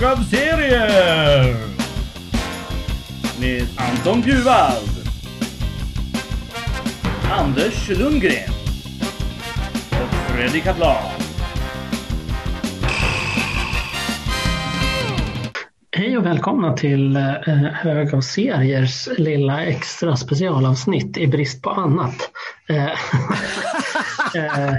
hög av serier! Med Anton Bjurvald. Anders Lundgren. Och Fredrik Kaplan. Hej och välkomna till eh, Hög av seriers lilla extra specialavsnitt i brist på annat. Eh, eh,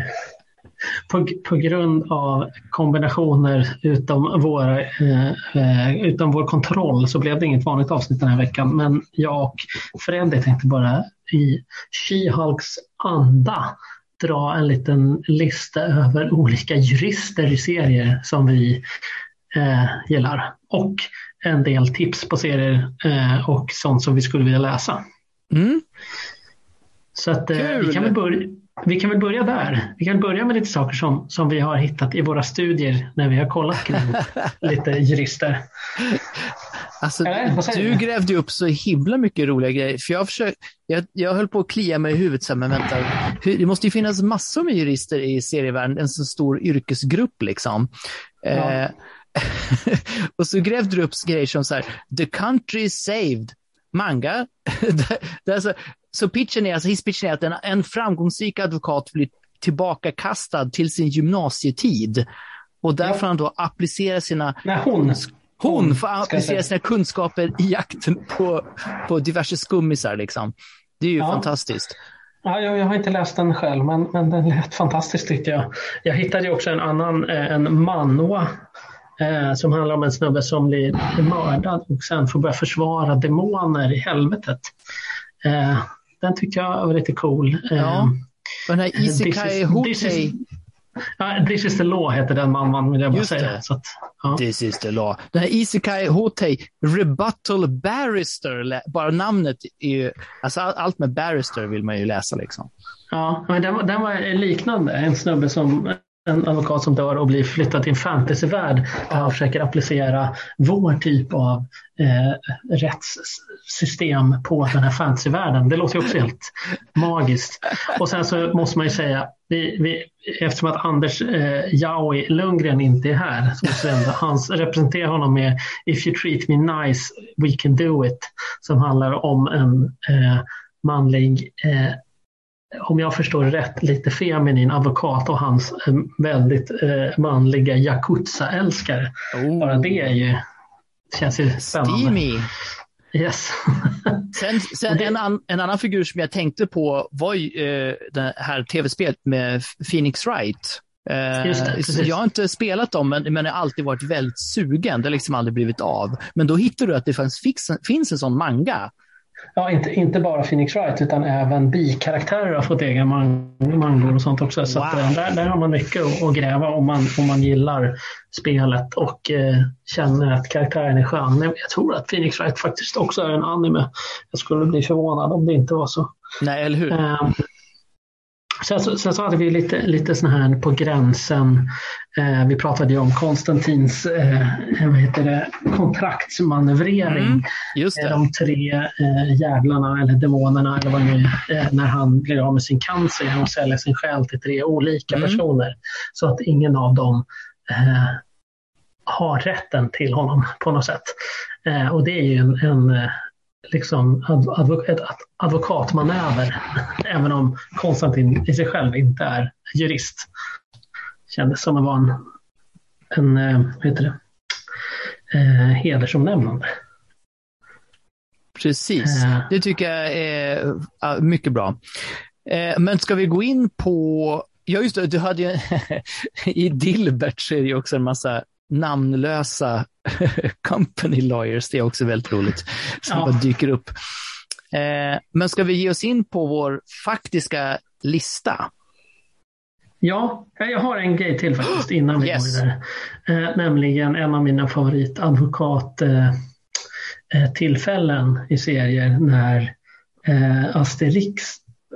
på, på grund av kombinationer utom, våra, eh, eh, utom vår kontroll så blev det inget vanligt avsnitt den här veckan. Men jag och Fredrik tänkte bara i She-Hulks anda dra en liten lista över olika jurister i serier som vi eh, gillar. Och en del tips på serier eh, och sånt som vi skulle vilja läsa. Mm. Så att, eh, vi, kan väl börja, vi kan väl börja där. Vi kan börja med lite saker som, som vi har hittat i våra studier när vi har kollat kring lite jurister. Alltså, du grävde upp så himla mycket roliga grejer. För jag, försökt, jag, jag höll på att klia mig i huvudet, så här, men vänta, hur, det måste ju finnas massor med jurister i serievärlden, en så stor yrkesgrupp liksom. Ja. Eh, och så grävde du upp grejer som så här, the country saved, manga. det, det är så, så pitchen är, alltså hisspitchen är att en, en framgångsrik advokat blir tillbakakastad till sin gymnasietid. Och där Ja. får han då applicera sina Nej, hon. hon får applicera sina kunskaper i jakten på, på diverse skummisar. Liksom. Det är ju Ja. fantastiskt. Ja, jag, jag har inte läst den själv, men, men den lät fantastiskt tyckte jag. Jag hittade också en annan, eh, en manwa, eh, som handlar om en snubbe som blir mördad och sen får börja försvara demoner i helvetet. Eh, den tyckte jag var lite cool. Eh, Ja. Och den här This is- Isekai this Hotei, is- ja, This is the law heter den manwan vill jag bara säga. det. Så att, ja. This is the law. Den här Isekai Hotei, Rebuttal Barrister, bara namnet är ju, alltså all- allt med barrister vill man ju läsa liksom. Ja, men den, den var liknande. En snubbe som en advokat som dör och blir flyttad till en fantasyvärld där han försöker applicera vår typ av eh, rättssystem på den här fantasyvärlden. Det låter ju också helt magiskt. Och sen så måste man ju säga, vi, vi, eftersom att Anders eh, Jaui Lundgren inte är här, så måste ändå hans, representera honom med If you treat me nice, we can do it. Som handlar om en eh, manlig eh, om jag förstår rätt, lite feminin advokat och hans eh, väldigt eh, manliga Yakuza-älskare. Bara det är ju, känns ju spännande. Steamy. Yes. Sen, sen det- en, an, en annan figur som jag tänkte på var ju eh, det här tv-spelet med Phoenix Wright. Eh, det, jag har inte spelat dem, men, men jag har alltid varit väldigt sugen. Det har liksom aldrig blivit av. Men då hittade du att det fanns, fix, finns en sån manga. Ja, inte, inte bara Phoenix Wright utan även bikaraktärer har fått egen man, mangor och sånt också. Så att, Wow. eh, där, där har man mycket att, att gräva om man, om man gillar spelet och eh, känner att karaktären är skön. Jag tror att Phoenix Wright faktiskt också är en anime. Jag skulle bli förvånad om det inte var så. Nej, eller hur? Eh, Sen så, sen så hade vi lite, lite såna här på gränsen. Eh, vi pratade ju om Konstantins eh, vad heter det, kontraktsmanövrering. Mm, Just Eh, det. De tre eh, jävlarna eller demonerna eller vad det nu är, eh, när han blir av med sin cancer genom att sälja sin själ till tre olika Mm. personer. Så att ingen av dem eh, har rätten till honom på något sätt. Eh, och det är ju en, en eh, liksom adv- advo- ett ad- advokatmanöver. Även om Konstantin i sig själv inte är jurist. Kändes som att vara en, en eh, vad heter det? Eh, hedersomnämnande. Precis. Eh. Det tycker jag är mycket bra. Eh, Men ska vi gå in på, ja just det, du hade ju, i Dilbert så är det ju också en massa namnlösa company lawyers, det är också väldigt roligt, som Ja. bara dyker upp. Eh, Men ska vi ge oss in på vår faktiska lista? Ja, jag har en grej till faktiskt innan vi Yes. går vidare. Eh, nämligen en av mina favoritadvokattillfällen eh, tillfällen i serier när eh, Asterix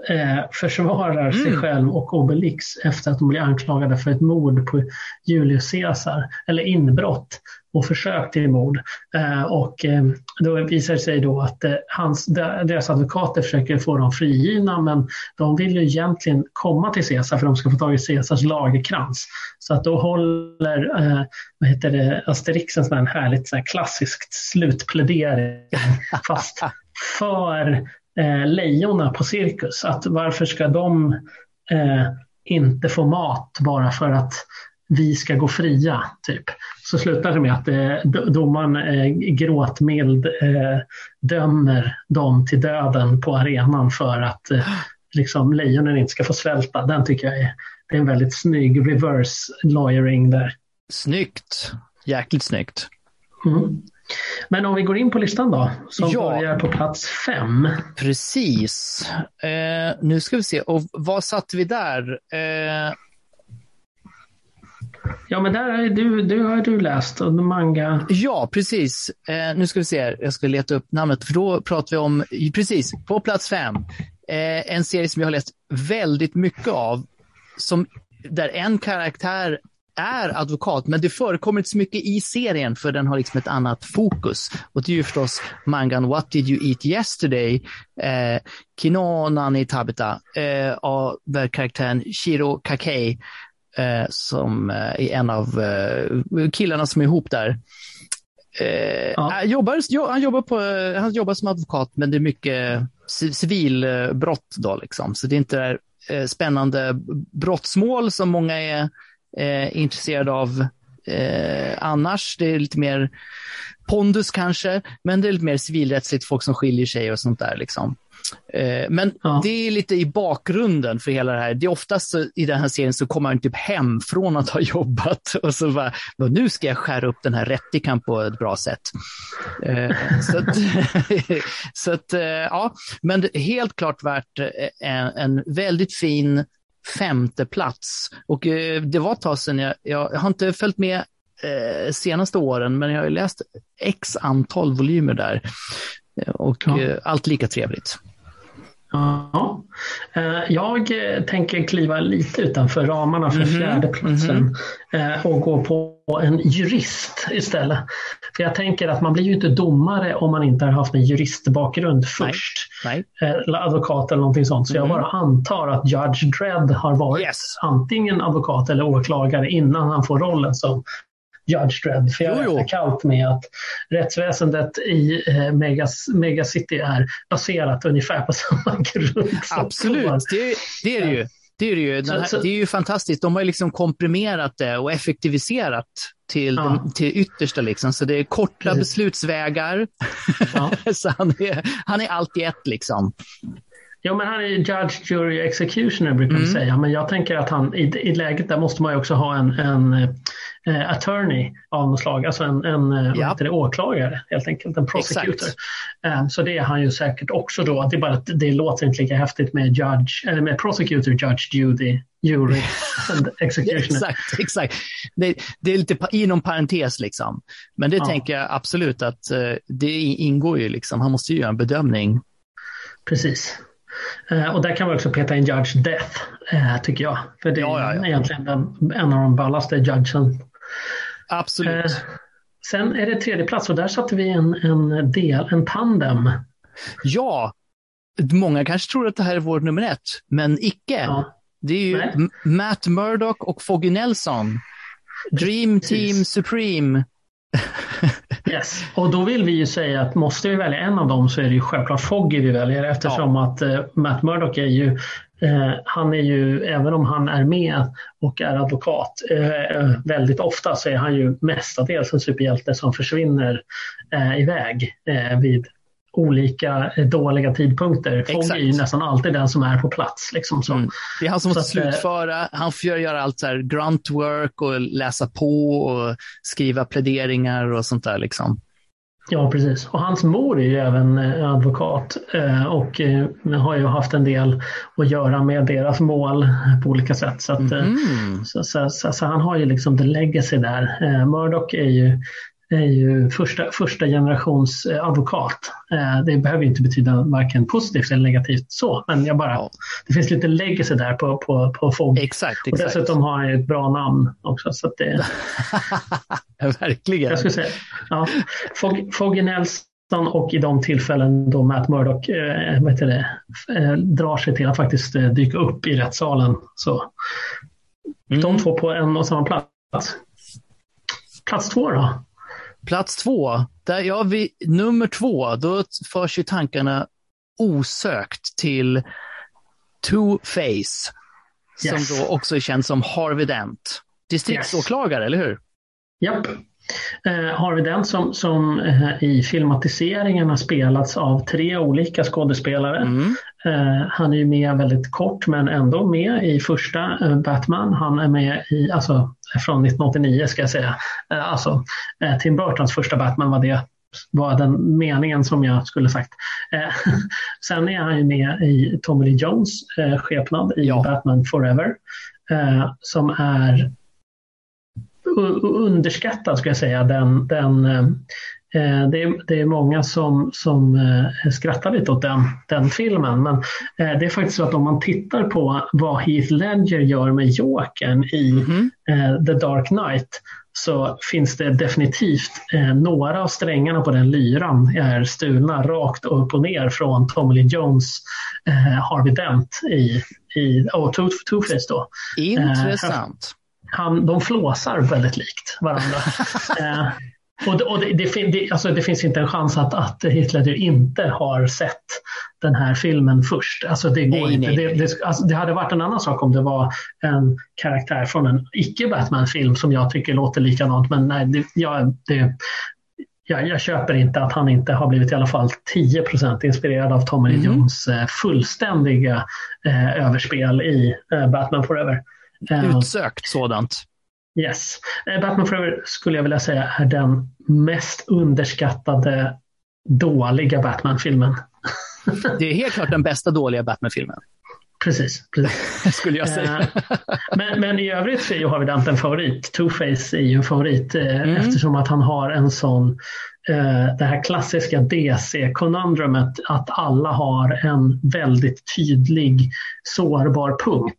eh, försvarar sig Mm. själv och Obelix efter att de blir anklagade för ett mord på Julius Caesar, eller inbrott och försök till mord. Eh, och eh, då visar det sig då att eh, hans, de- deras advokater försöker få dem frigivna men de vill ju egentligen komma till Caesar för de ska få tag i Caesars lagerkrans. Så att då håller eh, vad heter det, Asterix en sån här härligt så här klassiskt slutplädering fast för eh, lejonen på cirkus. Att varför ska de eh, inte få mat bara för att vi ska gå fria, typ. Så slutar det med att eh, do- domaren eh, gråtmild eh, dömer dem till döden på arenan för att eh, liksom, lejonen inte ska få svälta. Den tycker jag är, det är en väldigt snygg reverse lawyering där. Snyggt. Jäkligt snyggt. Mm. Men om vi går in på listan då, som Ja. börjar på plats fem. Precis. Eh, nu ska vi se. Och vad satte vi där? Eh, Ja, men där är du, du har du läst och manga. ja, precis. Eh, nu ska vi se. Jag ska leta upp namnet. För då pratar vi om, precis, på plats fem. Eh, en serie som jag har läst väldigt mycket av. Som, där en karaktär är advokat, men det förekommer inte så mycket i serien för den har liksom ett annat fokus. Och det är ju förstås mangan What did you eat yesterday? Eh, Kino Nani Tabita eh, av karaktären Shiro Kakei eh, som eh, är en av eh, killarna som är ihop där. Eh, Ja. han, jobbar, jo, han, jobbar på, eh, han jobbar som advokat, men det är mycket ci- civilbrott då, liksom. Så det är inte det eh, spännande brottsmål som många är eh, intresserade av eh, annars. Det är lite mer pondus kanske, men det är lite mer civilrättsligt, folk som skiljer sig och sånt där. Liksom. Eh, men Ja. det är lite i bakgrunden för hela det här. Det är oftast så, i den här serien så kommer han typ hem från att ha jobbat och så bara, "Nå, nu ska jag skära upp den här rättikan på ett bra sätt. Eh, så att, så att eh, ja, men helt klart värt eh, en, en väldigt fin femte plats. Och eh, det var ett tag sedan, jag, jag har inte följt med eh, senaste åren, men jag har ju läst x antal volymer där. Eh, Och Ja. eh, allt lika trevligt. Ja. Eh, Jag eh, tänker kliva lite utanför ramarna för Mhm, fjärdeplatsen eh, och gå på en jurist istället. För jag tänker att man blir ju inte domare om man inte har haft en juristbakgrund Nej. först. Nej. Eh, Eller advokat eller någonting sånt. Så jag Mhm. bara antar att Judge Dredd har varit Yes. antingen advokat eller åklagare innan han får rollen som Judge Dredd. För jag räknar kallt med att rättsväsendet i eh, Megas, Megacity är baserat ungefär på samma grund. Absolut, det, det är det ju. Det är, det, ju. Här, det är ju fantastiskt. De har ju liksom komprimerat det och effektiviserat till, Ja. den, till yttersta. Liksom. Så det är korta Precis. beslutsvägar. Ja. så han är, han är allt i ett liksom. Jo, men han är ju judge, jury, executioner brukar Mm. vi säga. Men jag tänker att han, i, i läget där måste man ju också ha en, en eh, attorney av något slag. Alltså en, en eh, Ja. det, åklagare helt enkelt. En prosecutor. Eh, så det är han ju säkert också då. Det är bara att det låter inte lika häftigt med judge, eller med prosecutor, judge, jury, jury executioner. Exakt, exakt. Det, det är lite inom parentes liksom. Men det Ja. tänker jag absolut att eh, det ingår ju liksom. Han måste ju göra en bedömning. Precis. Eh, och där kan man också peta in Judge Death, eh, tycker jag. För det är Ja, ja, ja. egentligen den, en av de ballaste judgen. Absolut. Eh, sen är det tredje plats och där satte vi en, en del, en tandem. Ja, många kanske tror att det här är vår nummer ett, men icke. Ja, Det är ju Nej. Matt Murdock och Foggy Nelson. Dream. Team Supreme. yes. Och då vill vi ju säga att måste vi välja en av dem så är det ju självklart Foggy vi väljer eftersom att eh, Matt Murdock är ju eh, han är ju, även om han är med och är advokat, eh, väldigt ofta så är han ju mestadels en superhjälte som försvinner eh, iväg eh, vid olika eh, dåliga tidpunkter. Exakt. är ju nästan alltid den som är på plats. Liksom, så. Mm. Det är han som Så måste eh, slutföra. Han får göra allt så här grunt work och läsa på och skriva pläderingar och sånt där liksom. Ja, precis. Och hans mor är ju även eh, advokat och har ju haft en del att göra med deras mål på olika sätt. Så, att, Mm. så, så, så, han har ju liksom the legacy där. Murdoch är ju är ju första, första generations eh, advokat. Eh, det behöver inte betyda varken positivt eller negativt så, men jag bara, Ja. det finns lite legacy där på, på, på Fogg. Exakt, Och exakt. dessutom har han ju ett bra namn också. Så att det, Verkligen. jag skulle säga, ja, Fogg, Foggy Nelson och i de tillfällen då Matt Murdock eh, heter det, eh, drar sig till att faktiskt eh, dyka upp i rättssalen. Så Mm. de två på en och samma plats. Plats två då? Plats två, där ja, vi, nummer två, då förs ju tankarna osökt till Two-Face, Yes. som då också är känd som Harvey Dent. Distriktsåklagare, eller hur? Japp. Eh, har vi den som, som eh, i filmatiseringen har spelats av tre olika skådespelare. Mm. Eh, han är ju med väldigt kort men ändå med i första eh, Batman. Han är med i, alltså från 1989 ska jag säga. Eh, alltså eh, Tim Burtons första Batman var det var den meningen som jag skulle sagt. Eh, sen är han ju med i Tommy Lee Jones eh, skepnad i Ja. Batman Forever. Eh, som är underskattad ska jag säga. Den, den, det, är, det är många som, som eh, skrattar lite åt den, den filmen. Men eh, det är faktiskt så att om man tittar på vad Heath Ledger gör med Jokern i eh, The Dark Knight så finns det definitivt eh, några av strängarna på den lyran är stulna rakt upp och ner från Tommy Lee Jones eh, Harvey Dent i, i oh, Two- Two-Face då Intressant. han, de flåsar väldigt likt varandra. och det, och det, det, alltså det finns inte en chans att, att Hitler inte har sett den här filmen först. Alltså det går Nej, inte. nej, nej. alltså det hade varit en annan sak om det var en karaktär från en icke-Batman-film som jag tycker låter likadant. Men nej, det, jag, jag, jag köper inte att han inte har blivit i alla fall 10% inspirerad av Tommy Lee Mhm. Jones eh, fullständiga eh, överspel i eh, Batman Forever. Eh, Utsökt sådant. Yes. Eh, Batman Forever skulle jag vilja säga är den mest underskattade dåliga Batman-filmen. Det är helt klart den bästa dåliga Batman-filmen, Precis. precis. skulle jag säga. Eh, men, men i övrigt så är ju Harvey Dent en favorit. Two-Face är ju en favorit eh, Mm. eftersom att han har en sån det här klassiska DC-konundrumet att alla har en väldigt tydlig sårbar punkt.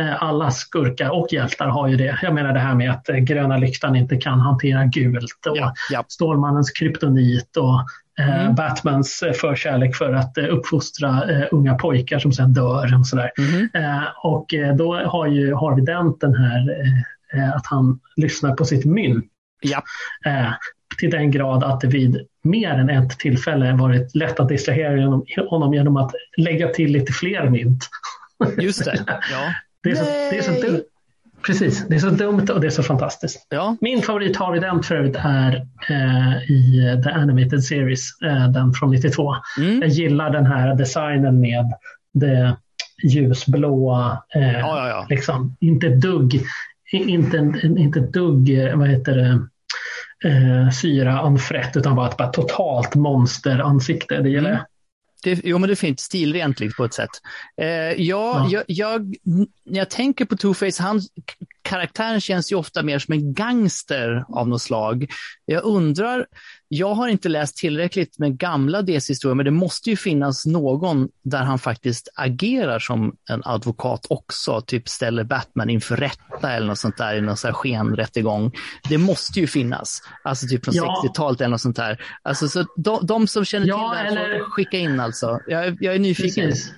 Eh, Alla skurkar och hjältar har ju det. Jag menar det här med att eh, gröna lyktan inte kan hantera gult och Ja, ja. Stålmannens kryptonit och eh, Mm. Batmans förkärlek för att uppfostra unga pojkar som sen dör. Och sådär. Eh, och då har ju Harvey Dent den här att han lyssnar på sitt mynt Ja. till den grad att det vid mer än ett tillfälle varit lätt att distrahera honom genom att lägga till lite fler mynt. Just det. Ja. Det är, så, det är så dumt. Precis, det är så dumt och det är så fantastiskt. ja. Min favorit Harvey Dent för övrigt är eh, i eh, The Animated Series, eh, den från 92. Mm. Jag gillar den här designen med det ljusblåa, eh, Ja, ja, ja. liksom inte dugg, inte, inte dugg, eh, vad heter det, eh, syra anfrätt utan bara ett bara totalt monsteransikte. Det gillar Mm. Jag. Det, jo, men det är fint. Stilrent liksom, på ett sätt. Eh, ja, Ja. Jag, jag, när jag tänker på Two-Face, han, karaktären känns ju ofta mer som en gangster av något slag. Jag undrar, jag har inte läst tillräckligt med gamla DC-historier, men det måste ju finnas någon där han faktiskt agerar som en advokat också, typ ställer Batman inför rätta eller något sånt där i någon sån här skenrättegång. Det måste ju finnas, alltså typ från Ja. 60-talet eller något sånt där. Alltså, så de, de som känner Ja, till det här eller- får skicka in alltså. Jag, jag är nyfiken. Precis.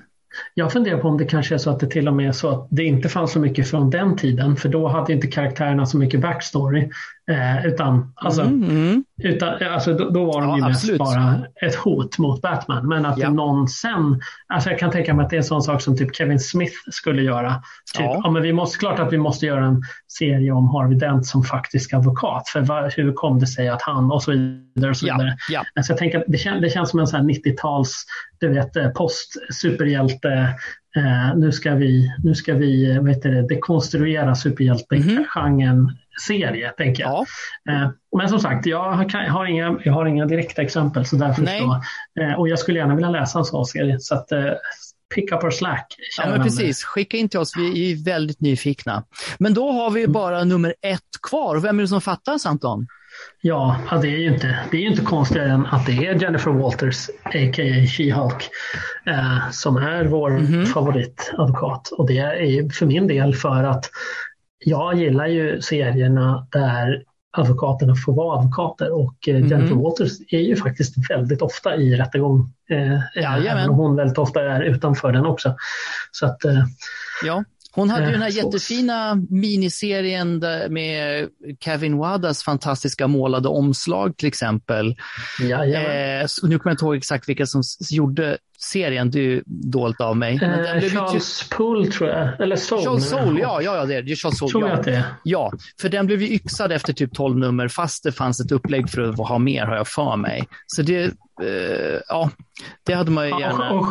Jag funderar på om det kanske är så att det till och med är så att det inte fanns så mycket från den tiden för då hade inte karaktärerna så mycket backstory. Eh, utan alltså, Mm, mm. Utan, alltså, då, då var de Ja, ju mest absolut. bara ett hot mot Batman. Men att Ja. någon sen, alltså jag kan tänka mig att det är en sån sak som typ Kevin Smith skulle göra. Typ, Ja. ja. men vi måste, klart att vi måste göra en serie om Harvey Dent som faktisk advokat. För vad, hur kom det sig att han och så vidare. Och så vidare. ja. Alltså jag tänker det, kän, det känns som en sån här 90-tals du vet, eh, post-superhjälte. Eh, nu ska vi, nu ska vi eh, heter det, dekonstruera superhjälte-genren serie, tänker jag. ja. Eh, Men som sagt, jag har, jag har, inga, jag har inga direkta exempel. Så därför Nej. så, eh, och jag skulle gärna vilja läsa en sån serie. Så att, eh, pick up our slack. Ja, men precis. Skicka in till oss. Vi är väldigt nyfikna. Men då har vi bara nummer ett kvar. Vem är det som fattas, Anton? Ja, det är ju inte, det är ju inte konstigare än att det är Jennifer Walters, a.k.a. She-Hulk, eh, som är vår Mhm. favoritadvokat. Och det är ju för min del för att jag gillar ju serierna där advokaterna får vara advokater och eh, Mhm. Jennifer Walters är ju faktiskt väldigt ofta i rättegång. Eh, även om hon väldigt ofta är utanför den också. Så att, eh, Ja, hon hade ju den här Eh, jättefina miniserien med Kevin Wadas fantastiska målade omslag till exempel. jajamän. Eh, nu kommer jag inte ihåg exakt vilka som gjorde serien, det är ju dolt av mig. Eh, blev ju Charles Poole tror jag, eller Soul. Charles. Soule, ja, ja, ja, det är det. Charles Soule, Tror jag ja. att det är. Ja, för den blev ju yxad efter typ 12 nummer fast det fanns ett upplägg för att ha mer har jag för mig. Så det, eh, ja, det hade man ju gärna. Och, och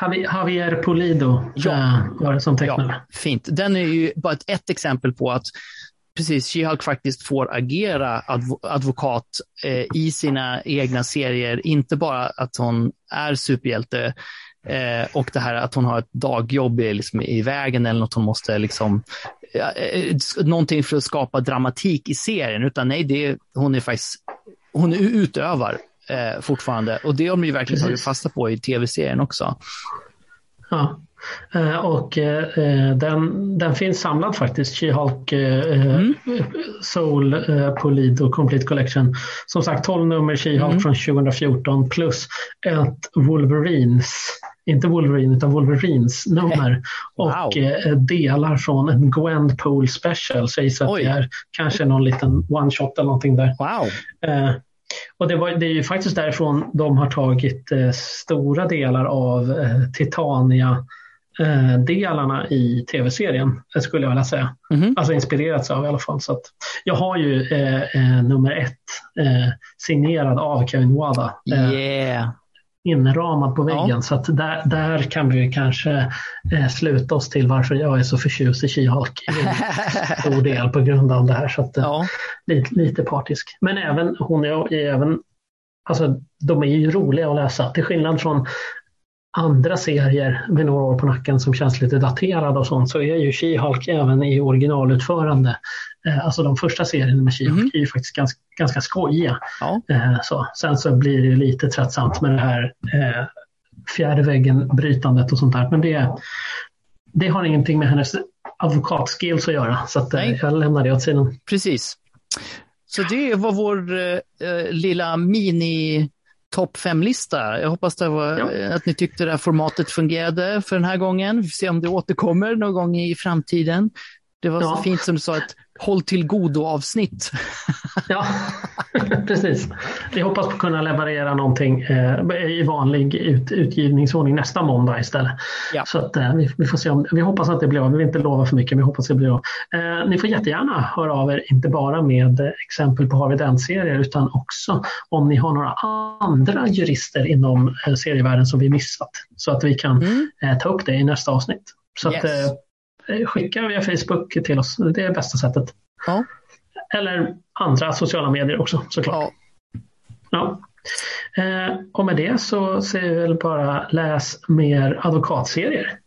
Javi- Javier Pulido Ja. eh, var det som tecknade. Ja, fint. Den är ju bara ett, ett exempel på att precis She-Hulk faktiskt får agera advo, advokat eh, i sina egna serier. Inte bara att hon är superhjälte eh, och det här att hon har ett dagjobb i, liksom, i vägen eller något hon måste liksom eh, någonting för att skapa dramatik i serien, utan nej, det hon är faktiskt hon är utövar eh, fortfarande och det har de ju verkligen tagit Precis. fasta på i tv-serien också. Ja. Eh, Och eh, den, den finns samlad faktiskt, She-Hulk eh, Mm. Soul eh, Pulido Complete Collection. Som sagt 12 nummer She-Hulk Mm. från 2014 plus ett Wolverines, inte Wolverine utan Wolverines nummer Wow. och eh, delar från en Gwenpool special. Sägs att Oj. det är kanske någon liten one shot eller någonting där. Wow. Eh, och det, var, det är ju faktiskt därifrån de har tagit eh, stora delar av eh, Titania eh, delarna i tv-serien, eh, skulle jag vilja säga. Mhm. Alltså inspirerats av i alla fall. Så att jag har ju eh, eh, nummer ett signerad av Kevin Wada Yeah. Inramad på väggen. Ja. Så att där, där kan vi kanske eh, sluta oss till varför jag är så förtjust i She-Hulk. Stor del på grund av det här. Så att, eh, Ja. lite, lite partisk. Men även hon är, är även, alltså de är ju roliga att läsa till skillnad från andra serier med några år på nacken som känns lite daterade och sånt så är ju She-Hulk även i originalutförande. Eh, alltså de första serierna med She-Hulk Mhm. är ju faktiskt ganska, ganska skojiga. Ja. Eh, så. Sen så blir det lite tröttsamt med det här eh, fjärde väggen brytandet och sånt där. Men det, det har ingenting med hennes advokatskills att göra så att, eh, jag lämnar det åt sidan. Precis. Så det var vår lilla mini topp fem-lista. Jag hoppas var, Ja. eh, att ni tyckte det här formatet fungerade för den här gången. Vi får se om det återkommer någon gång i framtiden. Det var så Ja. fint som du sa, ett håll till godo-avsnitt. Ja, precis. Vi hoppas på att kunna leverera någonting eh, i vanlig ut, utgivningsordning nästa måndag istället. Ja. Så att, eh, vi, vi får se om, vi hoppas att det blir av. Vi vill inte lova för mycket, men vi hoppas att det blir av. Eh, ni får jättegärna höra av er, inte bara med exempel på Harvey Dent-serier, utan också om ni har några andra jurister inom serievärlden som vi missat. Så att vi kan Mm. ta upp det i nästa avsnitt. Så att, Yes. eh, skicka via Facebook till oss. Det är bästa sättet. Ja. Eller andra sociala medier också såklart. Ja. Ja. Eh, och med det så säger vi väl bara läs mer advokatserier.